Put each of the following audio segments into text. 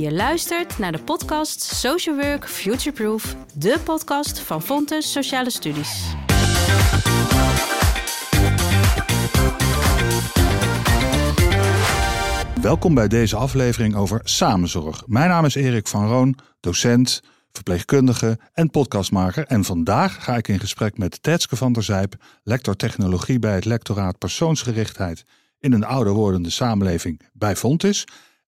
Je luistert naar de podcast Social Work Futureproof, de podcast van Fontes Sociale Studies. Welkom bij deze aflevering over samenzorg. Mijn naam is Erik van Roon, docent, verpleegkundige en podcastmaker. En vandaag ga ik in gesprek met Tetske van der Zijp, lector technologie bij het lectoraat persoonsgerichtheid in een ouder wordende samenleving bij Fontis.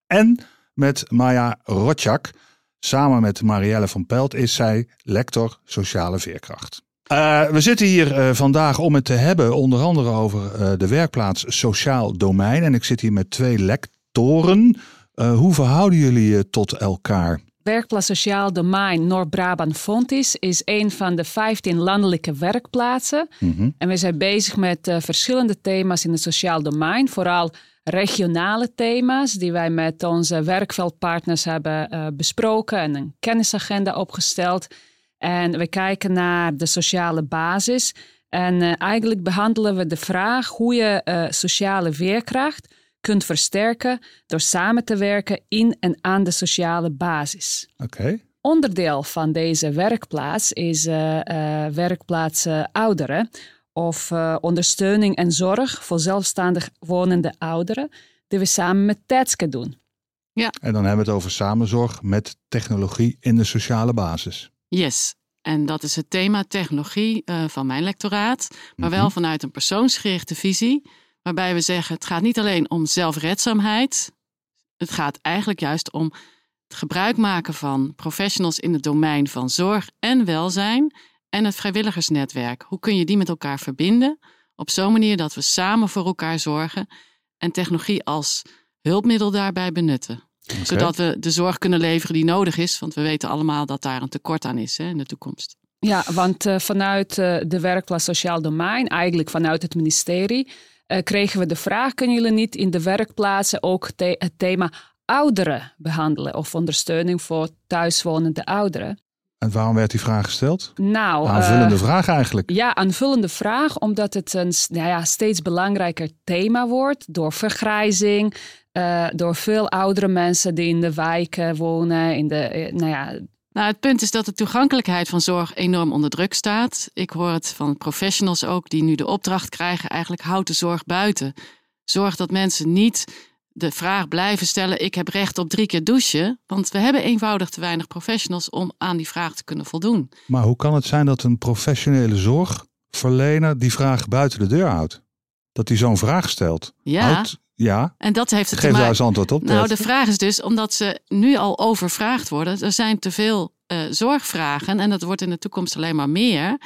En met Maya Rotjak. Samen met Marielle van Pelt is zij lector sociale veerkracht. Uh, we zitten hier uh, vandaag om het te hebben, onder andere over uh, de werkplaats sociaal domein. En ik zit hier met twee lectoren. hoe verhouden jullie je tot elkaar? Werkplaats Sociaal Domein Noord-Brabant Fontis is een van de 15 landelijke werkplaatsen. Mm -hmm. En we zijn bezig met verschillende thema's in het sociaal domein. Vooral regionale thema's die wij met onze werkveldpartners hebben uh, besproken en een kennisagenda opgesteld. En we kijken naar de sociale basis. En uh, eigenlijk behandelen we de vraag hoe je sociale weerkracht kunt versterken door samen te werken in en aan de sociale basis. Oké. Onderdeel van deze werkplaats is werkplaats ouderen of ondersteuning en zorg voor zelfstandig wonende ouderen, die we samen met Tetske doen. Ja. En dan hebben we het over samenzorg met technologie in de sociale basis. Yes. En dat is het thema technologie van mijn lectoraat, maar wel vanuit een persoonsgerichte visie Waarbij we zeggen, het gaat niet alleen om zelfredzaamheid. Het gaat eigenlijk juist om het gebruik maken van professionals in het domein van zorg en welzijn en het vrijwilligersnetwerk. Hoe kun je die met elkaar verbinden? Op zo'n manier dat we samen voor elkaar zorgen en technologie als hulpmiddel daarbij benutten. Okay. Zodat we de zorg kunnen leveren die nodig is, want we weten allemaal dat daar een tekort aan is hè, in de toekomst. Ja, want uh, vanuit uh, de werkplaats Sociaal Domein, eigenlijk vanuit het ministerie, uh, kregen we de vraag: kunnen jullie niet in de werkplaatsen ook het thema ouderen behandelen of ondersteuning voor thuiswonende ouderen? En waarom werd die vraag gesteld? Nou, aanvullende uh, vraag eigenlijk. Ja, aanvullende vraag, omdat het een nou ja, steeds belangrijker thema wordt door vergrijzing, uh, door veel oudere mensen die in de wijken wonen, in de, nou ja, nou, het punt is dat de toegankelijkheid van zorg enorm onder druk staat. Ik hoor het van professionals ook die nu de opdracht krijgen: eigenlijk houd de zorg buiten. Zorg dat mensen niet de vraag blijven stellen: ik heb recht op drie keer douchen. Want we hebben eenvoudig te weinig professionals om aan die vraag te kunnen voldoen. Maar hoe kan het zijn dat een professionele zorgverlener die vraag buiten de deur houdt? Dat hij zo'n vraag stelt? Ja. Houdt, ja. En dat heeft het Geef daar eens antwoord op. Nou, de vraag is dus omdat ze nu al overvraagd worden. Er zijn te veel uh, zorgvragen en dat wordt in de toekomst alleen maar meer.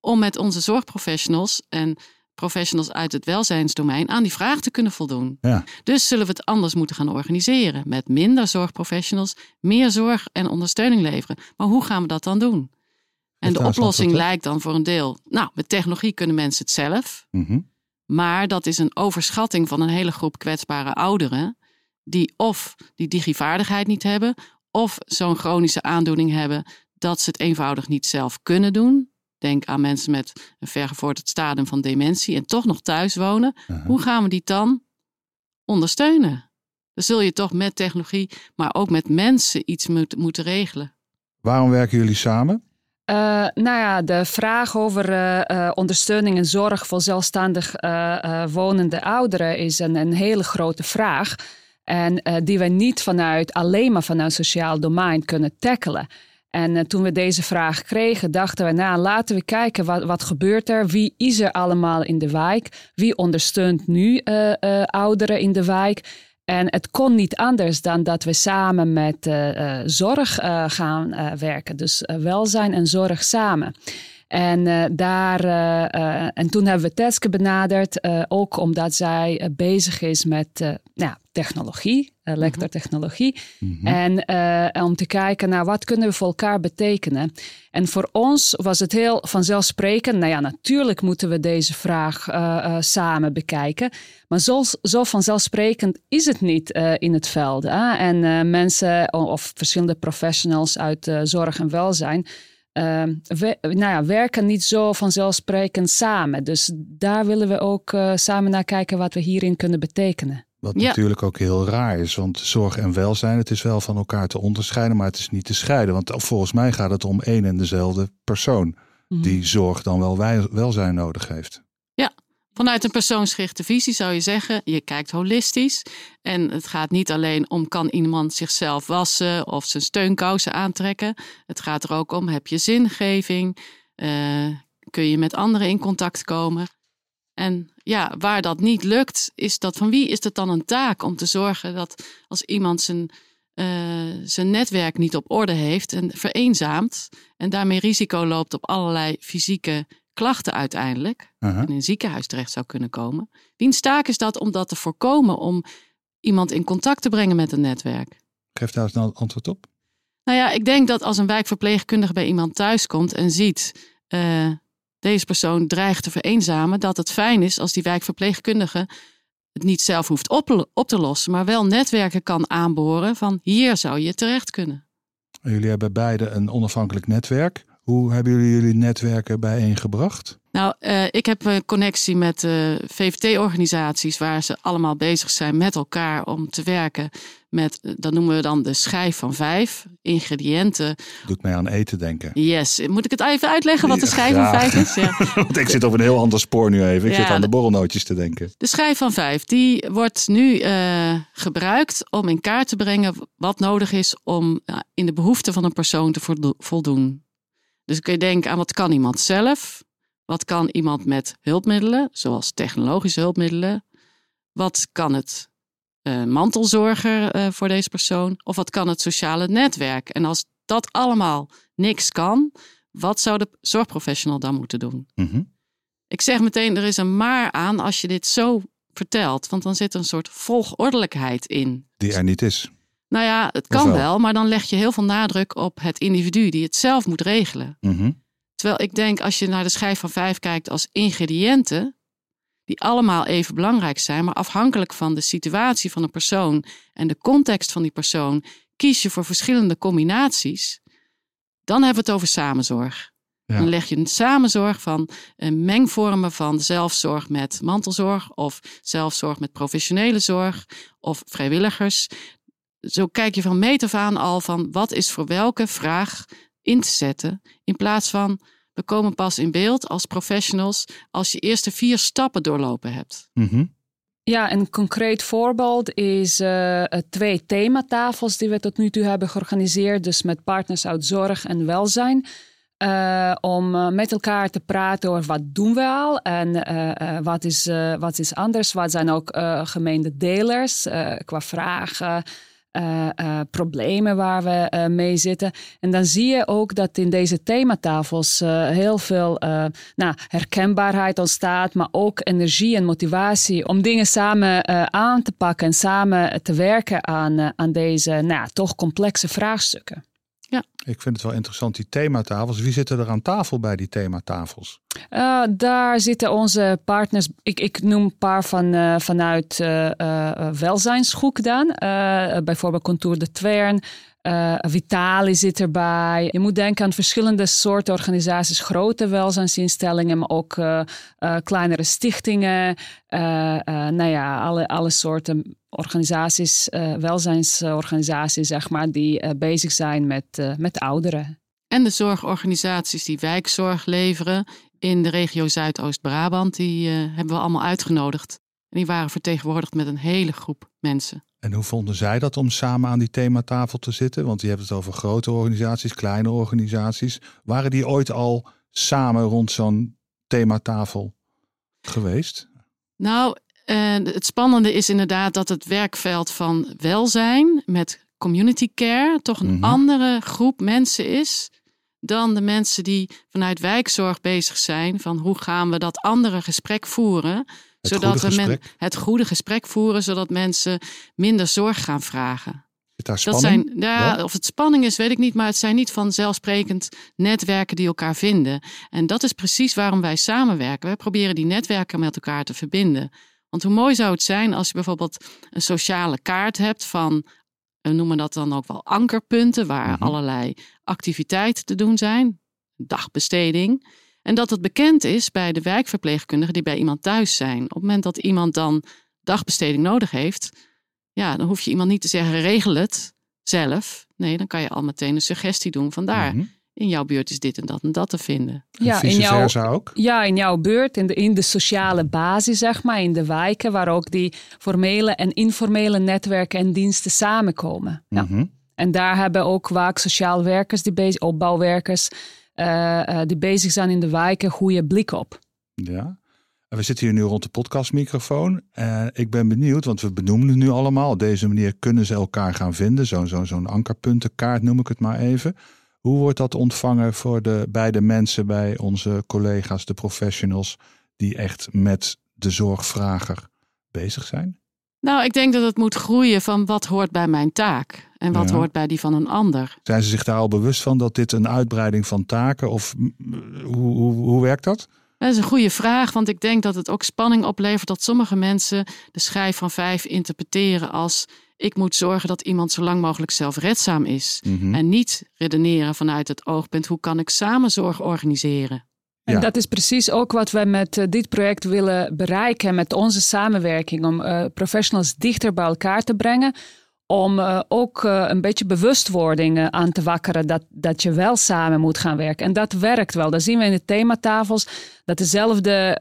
Om met onze zorgprofessionals en professionals uit het welzijnsdomein aan die vraag te kunnen voldoen. Ja. Dus zullen we het anders moeten gaan organiseren. Met minder zorgprofessionals, meer zorg en ondersteuning leveren. Maar hoe gaan we dat dan doen? En de oplossing lijkt dan voor een deel. Nou, met technologie kunnen mensen het zelf. Mm -hmm. Maar dat is een overschatting van een hele groep kwetsbare ouderen. Die of die digivaardigheid niet hebben. Of zo'n chronische aandoening hebben dat ze het eenvoudig niet zelf kunnen doen. Denk aan mensen met een vergevorderd stadium van dementie en toch nog thuis wonen. Uh -huh. Hoe gaan we die dan ondersteunen? Dan zul je toch met technologie, maar ook met mensen iets moet, moeten regelen. Waarom werken jullie samen? Uh, nou ja, de vraag over uh, uh, ondersteuning en zorg voor zelfstandig wonende ouderen is een, een, hele grote vraag. En die we niet vanuit, alleen maar vanuit sociaal domein kunnen tackelen. En toen we deze vraag kregen, dachten we, nou laten we kijken wat, wat gebeurt er. Wie is er allemaal in de wijk? Wie ondersteunt nu ouderen in de wijk? En het kon niet anders dan dat we samen met zorg gaan werken. Dus welzijn en zorg samen. En, daar, en toen hebben we Teske benaderd, ook omdat zij bezig is met nou, technologie, lectortechnologie. Mm -hmm. En om te kijken naar wat kunnen we voor elkaar betekenen. En voor ons was het heel vanzelfsprekend. Nou ja, natuurlijk moeten we deze vraag uh, uh, samen bekijken. Maar zo, zo vanzelfsprekend is het niet in het veld. Hè? En mensen of verschillende professionals uit zorg en welzijn. We, nou ja, werken niet zo vanzelfsprekend samen. Dus daar willen we ook samen naar kijken wat we hierin kunnen betekenen. Wat Ja. natuurlijk ook heel raar is, want zorg en welzijn, het is wel van elkaar te onderscheiden, maar het is niet te scheiden. Want volgens mij gaat het om één en dezelfde persoon Mhm. die zorg dan wel wij- welzijn nodig heeft. Vanuit een persoonsgerichte visie zou je zeggen, je kijkt holistisch. En het gaat niet alleen om kan iemand zichzelf wassen of zijn steunkousen aantrekken. Het gaat er ook om, heb je zingeving? Eh, kun je met anderen in contact komen? En ja, waar dat niet lukt, is dat van wie is het dan een taak om te zorgen dat als iemand zijn, eh, zijn netwerk niet op orde heeft en vereenzaamt en daarmee risico loopt op allerlei fysieke klachten uiteindelijk Aha. in een ziekenhuis terecht zou kunnen komen. Wiens taak is dat om dat te voorkomen, om iemand in contact te brengen met een netwerk? Geef daar een antwoord op. Nou ja, ik denk dat als een wijkverpleegkundige bij iemand thuis komt en ziet eh, deze persoon dreigt te vereenzamen, dat het fijn is als die wijkverpleegkundige het niet zelf hoeft op, op te lossen, maar wel netwerken kan aanboren van hier zou je terecht kunnen. Jullie hebben beide een onafhankelijk netwerk. Hoe hebben jullie jullie netwerken bijeengebracht? Nou, eh, ik heb een connectie met eh, VVT-organisaties waar ze allemaal bezig zijn met elkaar om te werken met, eh, dat noemen we dan de schijf van vijf, ingrediënten. Doet mij aan eten denken. Yes, moet ik het even uitleggen wat de Ja, schijf van vijf is? Ja. Want ik zit op een heel ander spoor nu even. Ik Ja, zit aan de borrelnootjes te denken. De schijf van vijf, die wordt nu gebruikt om in kaart te brengen wat nodig is om in de behoeften van een persoon te voldo- voldoen. Dus kun je denken aan wat kan iemand zelf? Wat kan iemand met hulpmiddelen, zoals technologische hulpmiddelen? Wat kan het eh, mantelzorger eh, voor deze persoon? Of wat kan het sociale netwerk? En als dat allemaal niks kan, wat zou de zorgprofessional dan moeten doen? Mhm. Ik zeg meteen, er is een maar aan als je dit zo vertelt. Want dan zit er een soort volgordelijkheid in. Die er niet is. Nou ja, het kan wel? wel, maar dan leg je heel veel nadruk op het individu die het zelf moet regelen. Mhm. Terwijl ik denk, als je naar de schijf van vijf kijkt als ingrediënten, die allemaal even belangrijk zijn, maar afhankelijk van de situatie van een persoon en de context van die persoon, kies je voor verschillende combinaties, dan hebben we het over samenzorg. Ja. Dan leg je een samenzorg van een mengvormen van zelfzorg met mantelzorg of zelfzorg met professionele zorg of vrijwilligers. Zo kijk je van meet af aan al van wat is voor welke vraag in te zetten. In plaats van we komen pas in beeld als professionals als je eerste vier stappen doorlopen hebt. Mhm. Ja, een concreet voorbeeld is eh, eh, twee thematafels die we tot nu toe hebben georganiseerd. Dus met partners uit zorg en welzijn. eh, om met elkaar te praten over wat doen we al en eh, eh, wat, is, eh, wat is anders. Wat zijn ook eh gemeende delers eh, qua vragen, eh, eh, problemen waar we eh, mee zitten. En dan zie je ook dat in deze thematafels heel veel nou, herkenbaarheid ontstaat, maar ook energie en motivatie om dingen samen aan te pakken en samen te werken aan, aan deze nou, toch complexe vraagstukken. Ik vind het wel interessant, die thematafels. Wie zitten er aan tafel bij die thematafels? Uh, daar zitten onze partners. Ik, ik noem een paar van, uh, vanuit uh, welzijnshoek dan. Bijvoorbeeld Contour de Twern. Vitali zit erbij. Je moet denken aan verschillende soorten organisaties. Grote welzijnsinstellingen, maar ook kleinere stichtingen. nou ja, alle, alle soorten organisaties, welzijnsorganisaties, zeg maar, die bezig zijn met, met ouderen. En de zorgorganisaties die wijkzorg leveren in de regio Zuidoost-Brabant, die uh, hebben we allemaal uitgenodigd. En die waren vertegenwoordigd met een hele groep mensen. En hoe vonden zij dat om samen aan die thematafel te zitten? Want je hebt het over grote organisaties, kleine organisaties. Waren die ooit al samen rond zo'n thematafel geweest? Nou, uh, het spannende is inderdaad dat het werkveld van welzijn met community care toch een mm -hmm. andere groep mensen is dan de mensen die vanuit wijkzorg bezig zijn van hoe gaan we dat andere gesprek voeren, het zodat we men, het goede gesprek voeren, zodat mensen minder zorg gaan vragen. Daar Dat zijn, ja, of het spanning is, weet ik niet, maar het zijn niet vanzelfsprekend netwerken die elkaar vinden. En dat is precies waarom wij samenwerken. Wij proberen die netwerken met elkaar te verbinden. Want hoe mooi zou het zijn als je bijvoorbeeld een sociale kaart hebt van we noemen dat dan ook wel ankerpunten, waar Mhm. allerlei activiteiten te doen zijn, dagbesteding. En dat het bekend is bij de wijkverpleegkundigen die bij iemand thuis zijn. Op het moment dat iemand dan dagbesteding nodig heeft, ja, dan hoef je iemand niet te zeggen regel het zelf. Nee, dan kan je al meteen een suggestie doen van daar. Mhm. In jouw buurt is dit en dat en dat te vinden. En Ja, in jouw, versa ook? ja, in jouw buurt, in de, in de sociale basis, zeg maar, in de wijken waar ook die formele en informele netwerken en diensten samenkomen. Ja. Mhm. En daar hebben ook vaak sociaal werkers, die bezig, opbouwwerkers, eh, eh, die bezig zijn in de wijken, goede blik op. Ja. En we zitten hier nu rond de podcastmicrofoon. Ik ben benieuwd, want we benoemen het nu allemaal. Op deze manier kunnen ze elkaar gaan vinden. Zo'n zo, zo'n ankerpuntenkaart noem ik het maar even. Hoe wordt dat ontvangen voor de beide mensen, bij onze collega's, de professionals, die echt met de zorgvrager bezig zijn? Nou, ik denk dat het moet groeien van wat hoort bij mijn taak en wat Ja. hoort bij die van een ander. Zijn ze zich daar al bewust van dat dit een uitbreiding van taken of mm, hoe, hoe, hoe werkt dat? Dat is een goede vraag, want ik denk dat het ook spanning oplevert dat sommige mensen de schijf van vijf interpreteren als ik moet zorgen dat iemand zo lang mogelijk zelfredzaam is. Mhm. En niet redeneren vanuit het oogpunt hoe kan ik samen zorg organiseren. En Ja. dat is precies ook wat we met eh, dit project willen bereiken met onze samenwerking. Om eh, professionals dichter bij elkaar te brengen. Om eh, ook eh, een beetje bewustwording eh, aan te wakkeren dat, dat je wel samen moet gaan werken. En dat werkt wel. Dat zien we in de thematafels. Dat dezelfde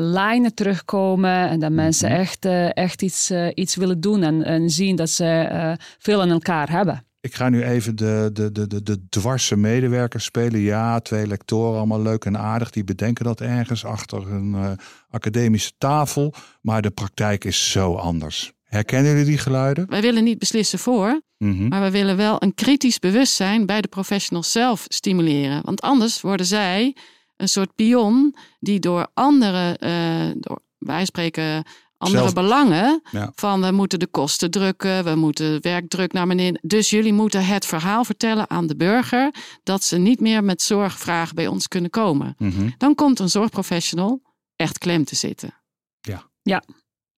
lijnen terugkomen. En dat mensen echt, eh, echt iets, iets willen doen. En, en zien dat ze veel aan elkaar hebben. Ik ga nu even de, de, de, de, de dwarse medewerkers spelen. Ja, twee lectoren, allemaal leuk en aardig. Die bedenken dat ergens achter een academische tafel. Maar de praktijk is zo anders. Herkennen jullie die geluiden? Wij willen niet beslissen voor, Mhm. maar we willen wel een kritisch bewustzijn bij de professionals zelf stimuleren. Want anders worden zij een soort pion die door andere, eh, door, wij spreken andere Zelf- belangen, Ja. van we moeten de kosten drukken, we moeten werkdruk naar beneden. Dus jullie moeten het verhaal vertellen aan de burger dat ze niet meer met zorgvragen bij ons kunnen komen. Mhm. Dan komt een zorgprofessional echt klem te zitten.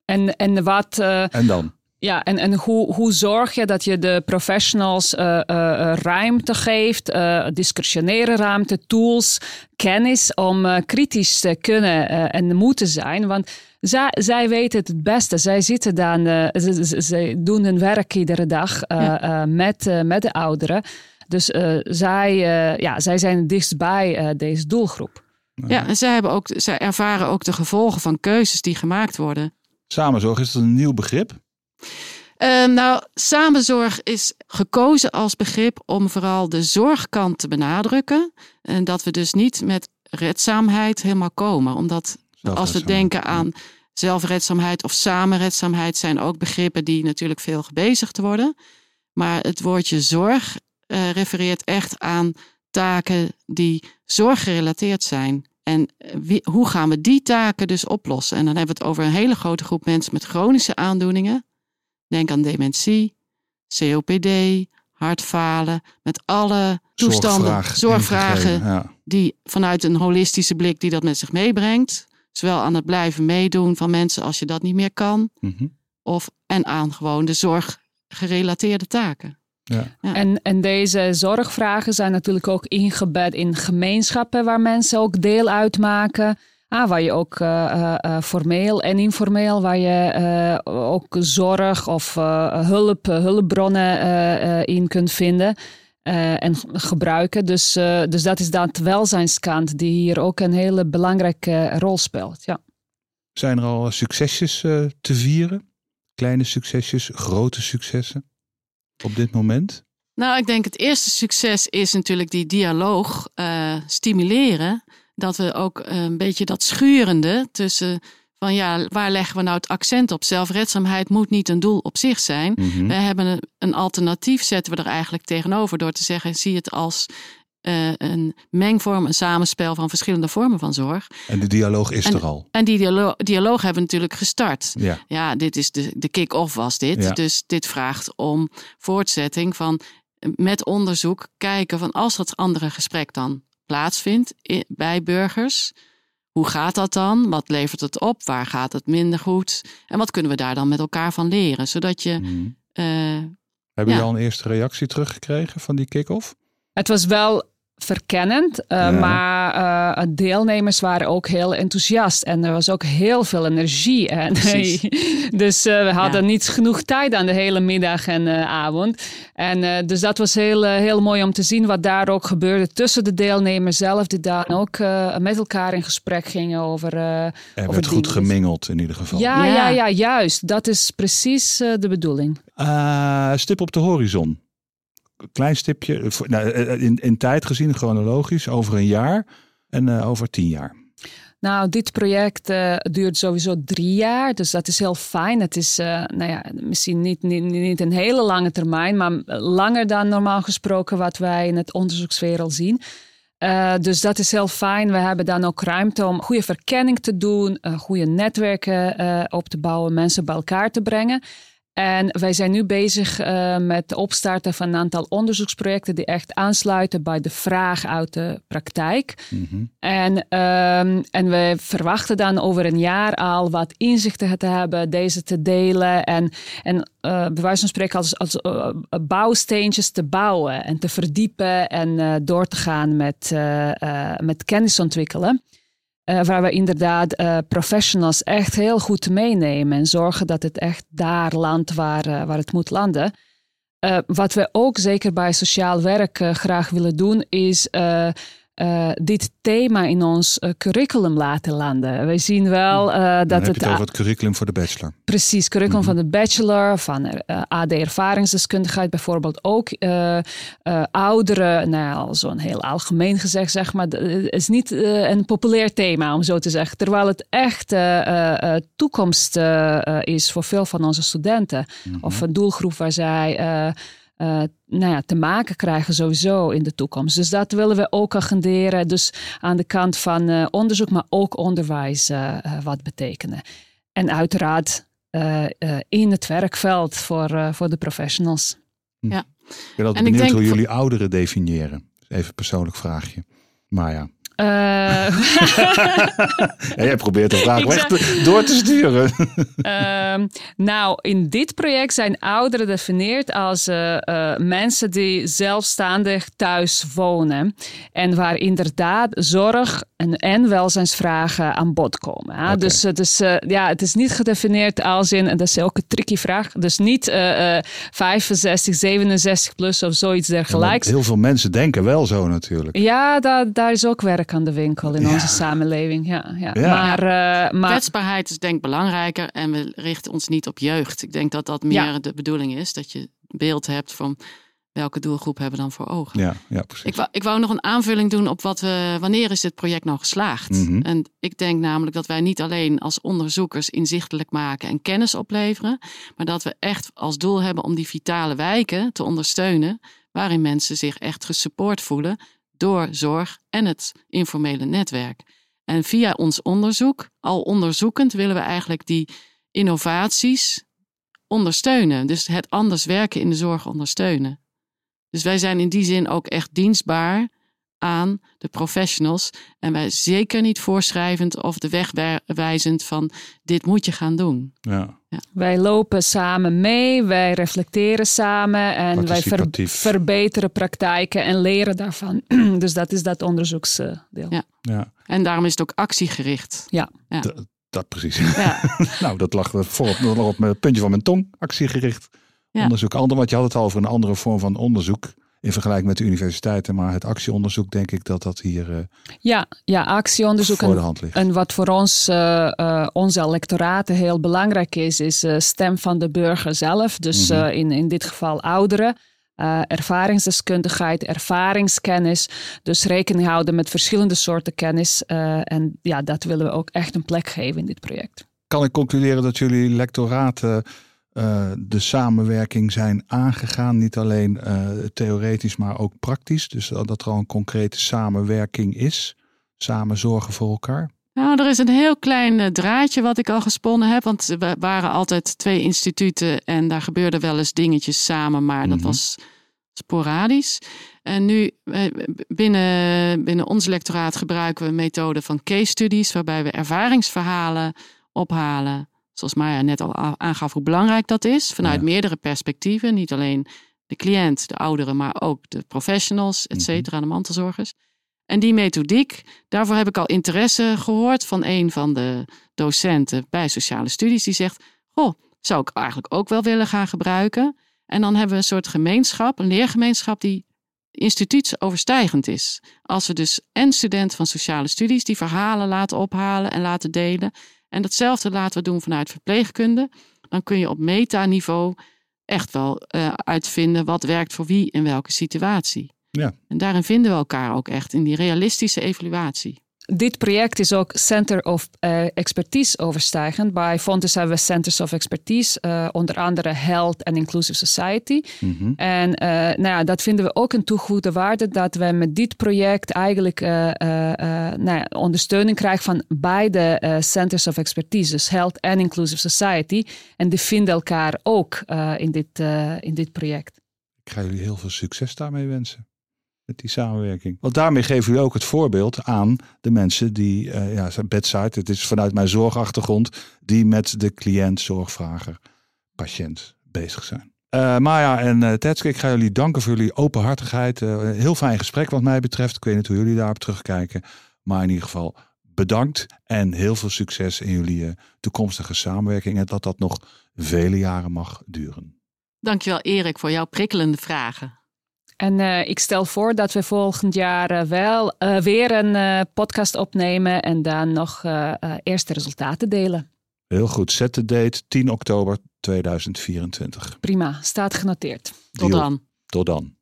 En, en wat. eh, En dan? Ja, en, en hoe, hoe zorg je dat je de professionals eh, eh, ruimte geeft, eh discretionaire ruimte, tools, kennis om eh, kritisch te kunnen en moeten zijn? Want zij, zij weten het het beste. Zij zitten dan, eh, ze, ze, ze doen hun werk iedere dag eh, Ja. eh, met, met de ouderen. Dus eh, zij, eh, ja, zij zijn het dichtst bij eh, deze doelgroep. Ja, en zij, hebben ook, zij ervaren ook de gevolgen van keuzes die gemaakt worden. Samenzorg, is dat een nieuw begrip? Ehm, nou, samenzorg is gekozen als begrip om vooral de zorgkant te benadrukken. En dat we dus niet met redzaamheid helemaal komen. Omdat als we denken aan zelfredzaamheid of samenredzaamheid, zijn ook begrippen die natuurlijk veel gebezigd worden. Maar het woordje zorg eh, refereert echt aan taken die zorggerelateerd zijn. En eh, wie, hoe gaan we die taken dus oplossen? En dan hebben we het over een hele grote groep mensen met chronische aandoeningen. Denk aan dementie, COPD, hartfalen, met alle toestanden, Zorgvraag zorgvragen Ja. die vanuit een holistische blik die dat met zich meebrengt. Zowel aan het blijven meedoen van mensen als je dat niet meer kan, Mhm. of en aan gewoon de zorggerelateerde taken. Ja. Ja. En, en deze zorgvragen zijn natuurlijk ook ingebed in gemeenschappen waar mensen ook deel uitmaken. Ah, waar je ook eh, eh, eh, formeel en informeel, waar je eh, ook zorg of eh, hulp, hulpbronnen eh, eh, in kunt vinden eh, en gebruiken. Dus, eh, dus dat is dan de welzijnskant die hier ook een hele belangrijke rol speelt. Ja. Zijn er al succesjes te vieren? Kleine succesjes, grote successen op dit moment? Nou, ik denk het eerste succes is natuurlijk die dialoog eh, stimuleren. Dat we ook een beetje dat schurende tussen van ja, waar leggen we nou het accent op? Zelfredzaamheid moet niet een doel op zich zijn. Mhm. We hebben een, een alternatief, zetten we er eigenlijk tegenover door te zeggen: zie het als eh, een mengvorm, een samenspel van verschillende vormen van zorg. En de dialoog is En- er al. En die dialo- dialoog hebben we natuurlijk gestart. Ja. Ja, dit is de, de kick-off was dit. Ja. Dus dit vraagt om voortzetting van eh, met onderzoek kijken van als dat andere gesprek dan plaatsvindt bij burgers. Hoe gaat dat dan? Wat levert het op? Waar gaat het minder goed? En wat kunnen we daar dan met elkaar van leren? Zodat je Mhm. eh, Hebben Ja. jullie al een eerste reactie teruggekregen van die kick-off? Het was wel verkennend, uh, Ja. maar uh, deelnemers waren ook heel enthousiast en er was ook heel veel energie. En, dus uh, we hadden Ja. niet genoeg tijd aan de hele middag en uh, avond. En uh, dus dat was heel, uh, heel mooi om te zien wat daar ook gebeurde tussen de deelnemers zelf, die dan ook uh, met elkaar in gesprek gingen over. uh, Er over werd goed dingen. gemingeld in ieder geval. Ja, Ja. ja, ja, juist. Dat is precies uh, de bedoeling. Eh, stip op de horizon. Klein stipje. voor- nou, eh, in, in tijd gezien, chronologisch, over een jaar en eh, over tien jaar. Nou, dit project eh, duurt sowieso drie jaar, dus dat is heel fijn. Het is eh, nou ja, misschien niet, niet, niet een hele lange termijn, maar langer dan normaal gesproken wat wij in het onderzoekswereld zien. Eh, dus dat is heel fijn. We hebben dan ook ruimte om goede verkenning te doen, eh, goede netwerken eh, op te bouwen, mensen bij elkaar te brengen. En wij zijn nu bezig uh, met het opstarten van een aantal onderzoeksprojecten die echt aansluiten bij de vraag uit de praktijk. Mm -hmm. En, um, en we verwachten dan over een jaar al wat inzichten te hebben, deze te delen en, en uh, bij wijze van spreken als, als uh, bouwsteentjes te bouwen en te verdiepen en door te gaan met, met kennis ontwikkelen. Uh, waar we inderdaad uh, professionals echt heel goed meenemen en zorgen dat het echt daar landt waar, uh, waar het moet landen. wat we ook zeker bij sociaal werk graag willen doen, is dit thema in ons curriculum laten landen. We zien wel dat Dan heb het. je het over het curriculum voor de bachelor. Precies, curriculum mm -hmm. van de bachelor, van uh, AD ervaringsdeskundigheid bijvoorbeeld ook. Ouderen, nou zo'n heel algemeen gezegd zeg maar, het is niet een populair thema om zo te zeggen. Terwijl het echt toekomst is voor veel van onze studenten. Mm -hmm. Of een doelgroep waar zij uh, nou ja, te maken krijgen sowieso in de toekomst. Dus dat willen we ook agenderen. Dus aan de kant van uh, onderzoek, maar ook onderwijs uh, wat betekenen. En uiteraard in het werkveld voor, voor de professionals. Hm. Ja. Ik ben altijd En ik benieuwd denk hoe jullie ouderen definiëren. Even een persoonlijk vraagje. Maar ja. Uh, Ja, jij probeert de vraag weg te- door te sturen. Ehm, nou, in dit project zijn ouderen gedefinieerd als eh, eh, mensen die zelfstandig thuis wonen. En waar inderdaad zorg en, en welzijnsvragen aan bod komen. hè. Oké. Dus het is, eh, ja, het is niet gedefinieerd als in, en dat is ook een tricky vraag, dus niet eh, eh, 65, 67 plus of zoiets Ja, dergelijks. heel veel mensen denken wel zo natuurlijk. Ja, daar is ook werk aan de winkel in Ja. onze samenleving. Ja, ja. Ja. Maar, eh, maar Kwetsbaarheid is denk ik belangrijker en we richten ons niet op jeugd. Ik denk dat dat meer Ja. de bedoeling is, dat je beeld hebt van welke doelgroep hebben we dan voor ogen. Ja, ja precies. Ik wou, ik wou nog een aanvulling doen op wat we, wanneer is dit project nou geslaagd? Mhm. En ik denk namelijk dat wij niet alleen als onderzoekers inzichtelijk maken en kennis opleveren, maar dat we echt als doel hebben om die vitale wijken te ondersteunen, waarin mensen zich echt gesupport voelen door zorg en het informele netwerk. En via ons onderzoek, al onderzoekend, willen we eigenlijk die innovaties ondersteunen. Dus het anders werken in de zorg ondersteunen. Dus wij zijn in die zin ook echt dienstbaar aan de professionals. En wij zeker niet voorschrijvend of de weg wij- wijzend van dit moet je gaan doen. ja. Wij lopen samen mee, wij reflecteren samen en wij ver- verbeteren praktijken en leren daarvan. dus dat is dat onderzoeksdeel. Ja. ja, En daarom is het ook actiegericht. Ja. Dat precies. Ja. nou, dat lag voor nog op het puntje van mijn tong. Actiegericht Ja. onderzoek. Ander, want je had het al over een andere vorm van onderzoek. In vergelijking met de universiteiten. Maar het actieonderzoek, denk ik dat dat hier eh, Ja, ja, actieonderzoek. voor de En, hand ligt. en wat voor ons, eh, eh, onze lectoraten heel belangrijk is, is stem van de burger zelf. Dus Mhm. in, in dit geval ouderen. ervaringsdeskundigheid, ervaringskennis. Dus rekening houden met verschillende soorten kennis. en ja, dat willen we ook echt een plek geven in dit project. Kan ik concluderen dat jullie lectoraten eh, de samenwerking zijn aangegaan? Niet alleen eh, theoretisch, maar ook praktisch. Dus dat er al een concrete samenwerking is. Samen zorgen voor elkaar. Nou, er is een heel klein eh, draadje wat ik al gesponnen heb. Want we waren altijd twee instituten en daar gebeurden wel eens dingetjes samen, maar dat Mhm. was sporadisch. En nu binnen, binnen ons lectoraat gebruiken we een methode van case studies, waarbij we ervaringsverhalen ophalen. Zoals Maya net al aangaf hoe belangrijk dat is, vanuit Ja. meerdere perspectieven. Niet alleen de cliënt, de ouderen, maar ook de professionals, et Mhm. cetera, de mantelzorgers. En die methodiek, daarvoor heb ik al interesse gehoord van een van de docenten bij sociale studies. Die zegt, goh, zou ik eigenlijk ook wel willen gaan gebruiken. En dan hebben we een soort gemeenschap, een leergemeenschap die instituutsoverstijgend is. Als we dus en studenten van sociale studies die verhalen laten ophalen en laten delen. En datzelfde laten we doen vanuit verpleegkunde. Dan kun je op metaniveau echt wel eh, uitvinden wat werkt voor wie in welke situatie. Ja. En daarin vinden we elkaar ook echt in die realistische evaluatie. Dit project is ook Center of eh, Expertise overstijgend. Bij Fontes hebben we Centers of Expertise, eh, onder andere Health and Inclusive Society. Mhm. En eh, nou ja, dat vinden we ook een toegevoegde waarde dat we met dit project eigenlijk nou ja, ondersteuning krijgen van beide Centers of Expertise, dus Health and Inclusive Society. En die vinden elkaar ook in, dit, in dit project. Ik ga jullie heel veel succes daarmee wensen. Met die samenwerking. Want daarmee geven jullie ook het voorbeeld aan de mensen die, eh ja, zijn bedside, het is vanuit mijn zorgachtergrond, die met de cliënt, zorgvrager, patiënt bezig zijn. Eh Maya en uh, Tetske, ik ga jullie danken voor jullie openhartigheid. Een heel fijn gesprek wat mij betreft. Ik weet niet hoe jullie daarop terugkijken. Maar in ieder geval bedankt en heel veel succes in jullie eh, toekomstige samenwerking. En dat dat nog vele jaren mag duren. Dankjewel Erik voor jouw prikkelende vragen. En eh, ik stel voor dat we volgend jaar eh, wel eh, weer een eh, podcast opnemen en dan nog eh, eh, eerste resultaten delen. Heel goed, zet de date 10 oktober 2024. Prima, staat genoteerd. Tot Deal. dan. Tot dan.